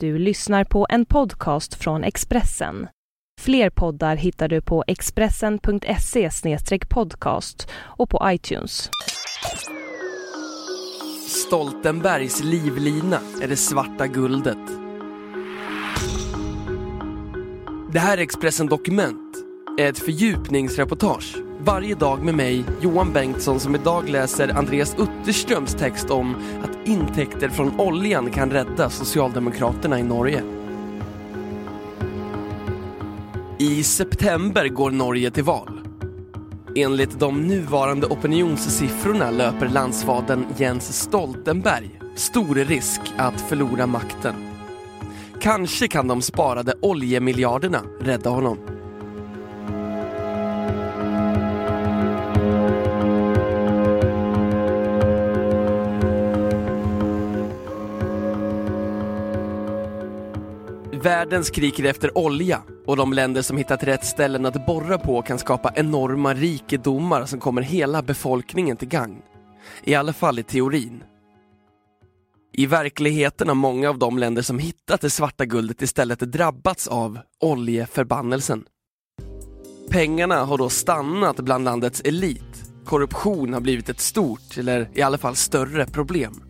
Du lyssnar på en podcast från Expressen. Fler poddar hittar du på expressen.se podcast och på iTunes. Stoltenbergs livlina är det svarta guldet. Det här är Expressen Dokument ett fördjupningsreportage varje dag med mig, Johan Bengtsson, som idag läser Andreas Utterströms text om att intäkter från oljan kan rädda Socialdemokraterna i Norge. I september går Norge till val. Enligt de nuvarande opinionssiffrorna löper landsfadern Jens Stoltenberg stor risk att förlora makten. Kanske kan de sparade oljemiljarderna rädda honom. Världen skriker efter olja och de länder som hittat rätt ställen att borra på kan skapa enorma rikedomar som kommer hela befolkningen till gagn. I alla fall i teorin. I verkligheten har många av de länder som hittat det svarta guldet istället drabbats av oljeförbannelsen. Pengarna har då stannat bland landets elit. Korruption har blivit ett stort, eller i alla fall större problem.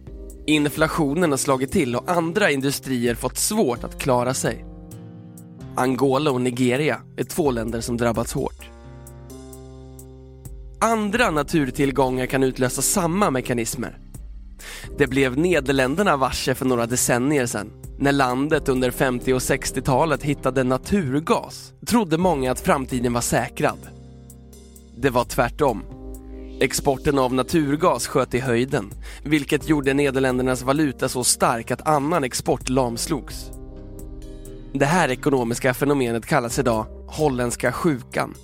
Inflationen har slagit till och andra industrier fått svårt att klara sig. Angola och Nigeria är två länder som drabbats hårt. Andra naturtillgångar kan utlösa samma mekanismer. Det blev Nederländerna varse för några decennier sedan. När landet under 50 och 60-talet hittade naturgas trodde många att framtiden var säkrad. Det var tvärtom. Exporten av naturgas sköt i höjden, vilket gjorde Nederländernas valuta så stark att annan export lamslogs. Det här ekonomiska fenomenet kallas idag holländska sjukan.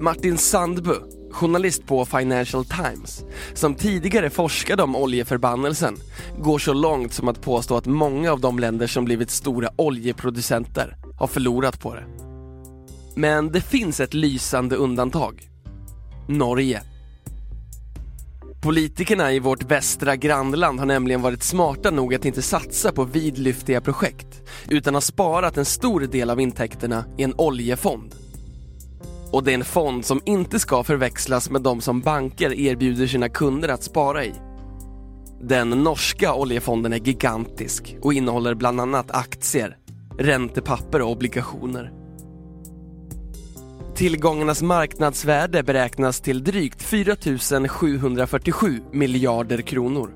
Martin Sandbu, journalist på Financial Times, som tidigare forskade om oljeförbannelsen, går så långt som att påstå att många av de länder som blivit stora oljeproducenter har förlorat på det. Men det finns ett lysande undantag. Norge. Politikerna i vårt västra grannland har nämligen varit smarta nog att inte satsa på vidlyftiga projekt utan har sparat en stor del av intäkterna i en oljefond. Och det är en fond som inte ska förväxlas med de som banker erbjuder sina kunder att spara i. Den norska oljefonden är gigantisk och innehåller bland annat aktier, räntepapper och obligationer. Tillgångarnas marknadsvärde beräknas till drygt 4 747 miljarder kronor.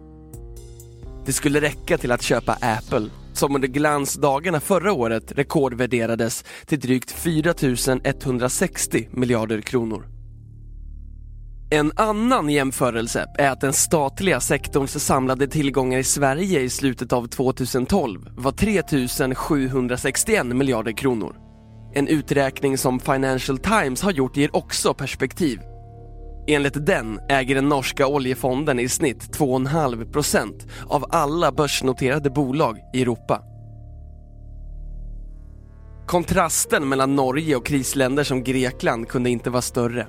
Det skulle räcka till att köpa Apple, som under glansdagarna förra året rekordvärderades till drygt 4 160 miljarder kronor. En annan jämförelse är att den statliga sektorns samlade tillgångar i Sverige i slutet av 2012 var 3 761 miljarder kronor. En uträkning som Financial Times har gjort ger också perspektiv. Enligt den äger den norska oljefonden i snitt 2,5% av alla börsnoterade bolag i Europa. Kontrasten mellan Norge och krisländer som Grekland kunde inte vara större.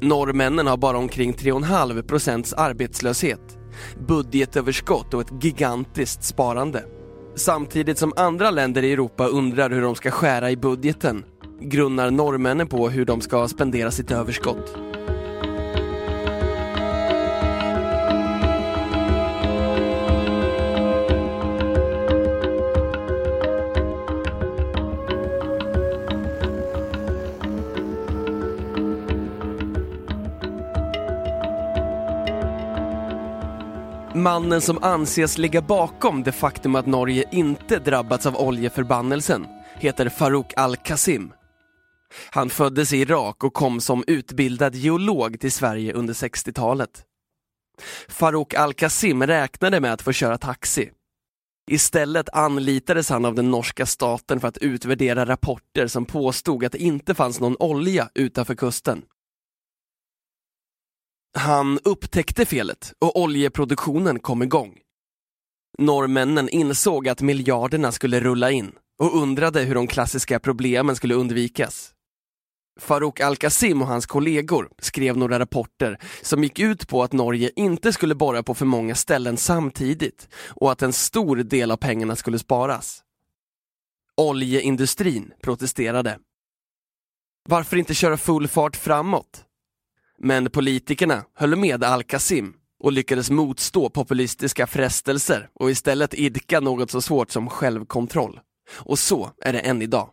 Norrmännen har bara omkring 3,5% arbetslöshet, budgetöverskott och ett gigantiskt sparande. Samtidigt som andra länder i Europa undrar hur de ska skära i budgeten grunnar norrmännen på hur de ska spendera sitt överskott. Mannen som anses ligga bakom det faktum att Norge inte drabbats av oljeförbannelsen heter Farouk al-Qasim. Han föddes i Irak och kom som utbildad geolog till Sverige under 60-talet. Farouk al-Qasim räknade med att få köra taxi. Istället anlitades han av den norska staten för att utvärdera rapporter som påstod att det inte fanns någon olja utanför kusten. Han upptäckte felet och oljeproduktionen kom igång. Norrmännen insåg att miljarderna skulle rulla in och undrade hur de klassiska problemen skulle undvikas. Farouk Al-Qasim och hans kollegor skrev några rapporter som gick ut på att Norge inte skulle borra på för många ställen samtidigt och att en stor del av pengarna skulle sparas. Oljeindustrin protesterade. Varför inte köra full fart framåt? Men politikerna höll med Al-Qasim och lyckades motstå populistiska frestelser och istället idka något så svårt som självkontroll. Och så är det än idag.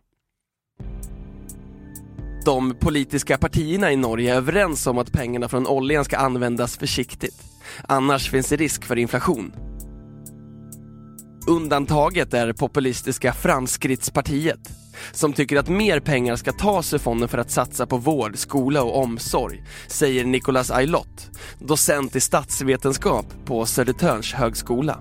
De politiska partierna i Norge är överens om att pengarna från oljan ska användas försiktigt. Annars finns det risk för inflation. Undantaget är populistiska Framskrittspartiet som tycker att mer pengar ska tas ur fonden för att satsa på vård, skola och omsorg, säger Nicolas Aylott, docent i statsvetenskap på Södertörns högskola.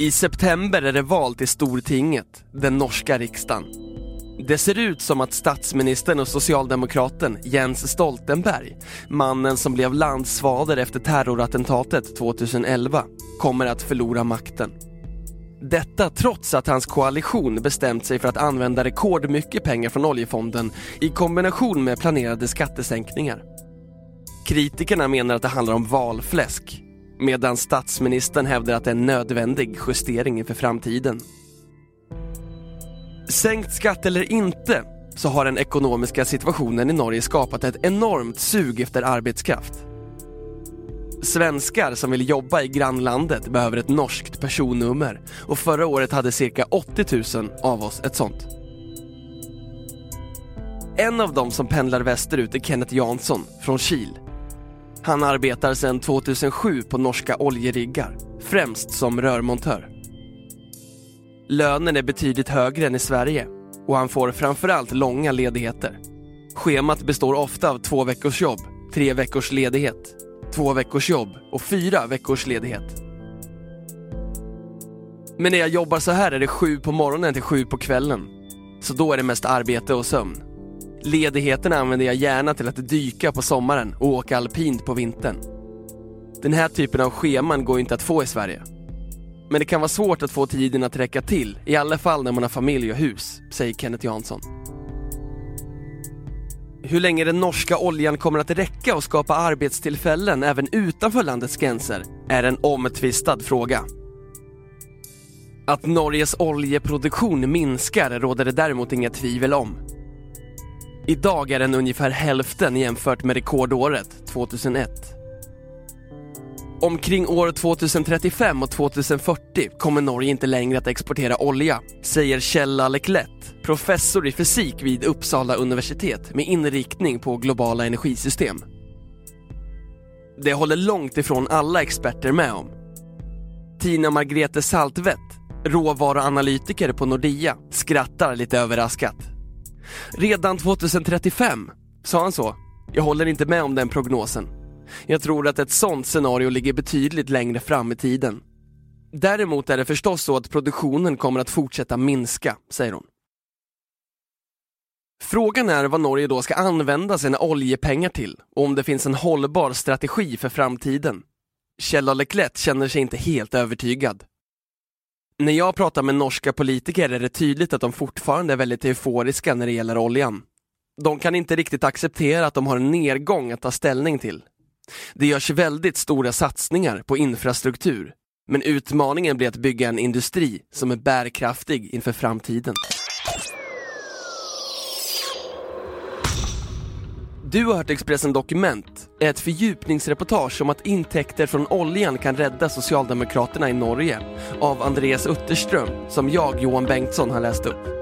I september är det val till Stortinget, den norska riksdagen. Det ser ut som att statsministern och socialdemokraten Jens Stoltenberg, mannen som blev landsfader efter terrorattentatet 2011, kommer att förlora makten. Detta trots att hans koalition bestämt sig för att använda rekordmycket pengar från oljefonden i kombination med planerade skattesänkningar. Kritikerna menar att det handlar om valfläsk medan statsministern hävdar att det är en nödvändig justering inför framtiden. Sänkt skatt eller inte så har den ekonomiska situationen i Norge skapat ett enormt sug efter arbetskraft. Svenskar som vill jobba i grannlandet behöver ett norskt personnummer och förra året hade cirka 80 000 av oss ett sånt. En av dem som pendlar västerut är Kenneth Jansson från Kil. Han arbetar sedan 2007 på norska oljeriggar, främst som rörmontör. Lönen är betydligt högre än i Sverige och han får framförallt långa ledigheter. Schemat består ofta av två veckors jobb, tre veckors ledighet, två veckors jobb och fyra veckors ledighet. Men när jag jobbar så här är det sju på morgonen till sju på kvällen. Så då är det mest arbete och sömn. Ledigheten använder jag gärna till att dyka på sommaren och åka alpint på vintern. Den här typen av scheman går inte att få i Sverige. Men det kan vara svårt att få tiden att räcka till, i alla fall när man har familj och hus, säger Kenneth Jansson. Hur länge den norska oljan kommer att räcka och skapa arbetstillfällen även utanför landets gränser är en omtvistad fråga. Att Norges oljeproduktion minskar råder det däremot inga tvivel om. Idag är den ungefär hälften jämfört med rekordåret 2001. Omkring år 2035 och 2040 kommer Norge inte längre att exportera olja, säger Kjell Leclet, professor i fysik vid Uppsala universitet med inriktning på globala energisystem. Det håller långt ifrån alla experter med om. Tina Margrethe Saltvedt, råvaruanalytiker på Nordea, skrattar lite överraskat. Redan 2035, sa han så. Jag håller inte med om den prognosen. Jag tror att ett sånt scenario ligger betydligt längre fram i tiden. Däremot är det förstås så att produktionen kommer att fortsätta minska, säger hon. Frågan är vad Norge då ska använda sina oljepengar till och om det finns en hållbar strategi för framtiden. Kjell Leclet känner sig inte helt övertygad. När jag pratar med norska politiker är det tydligt att de fortfarande är väldigt euforiska när det gäller oljan. De kan inte riktigt acceptera att de har en nedgång att ta ställning till. Det görs väldigt stora satsningar på infrastruktur, men utmaningen blir att bygga en industri som är bärkraftig inför framtiden. Du har hört Expressen Dokument, ett fördjupningsreportage om att intäkter från oljan kan rädda Socialdemokraterna i Norge av Andreas Utterström, som jag, Johan Bengtsson, har läst upp.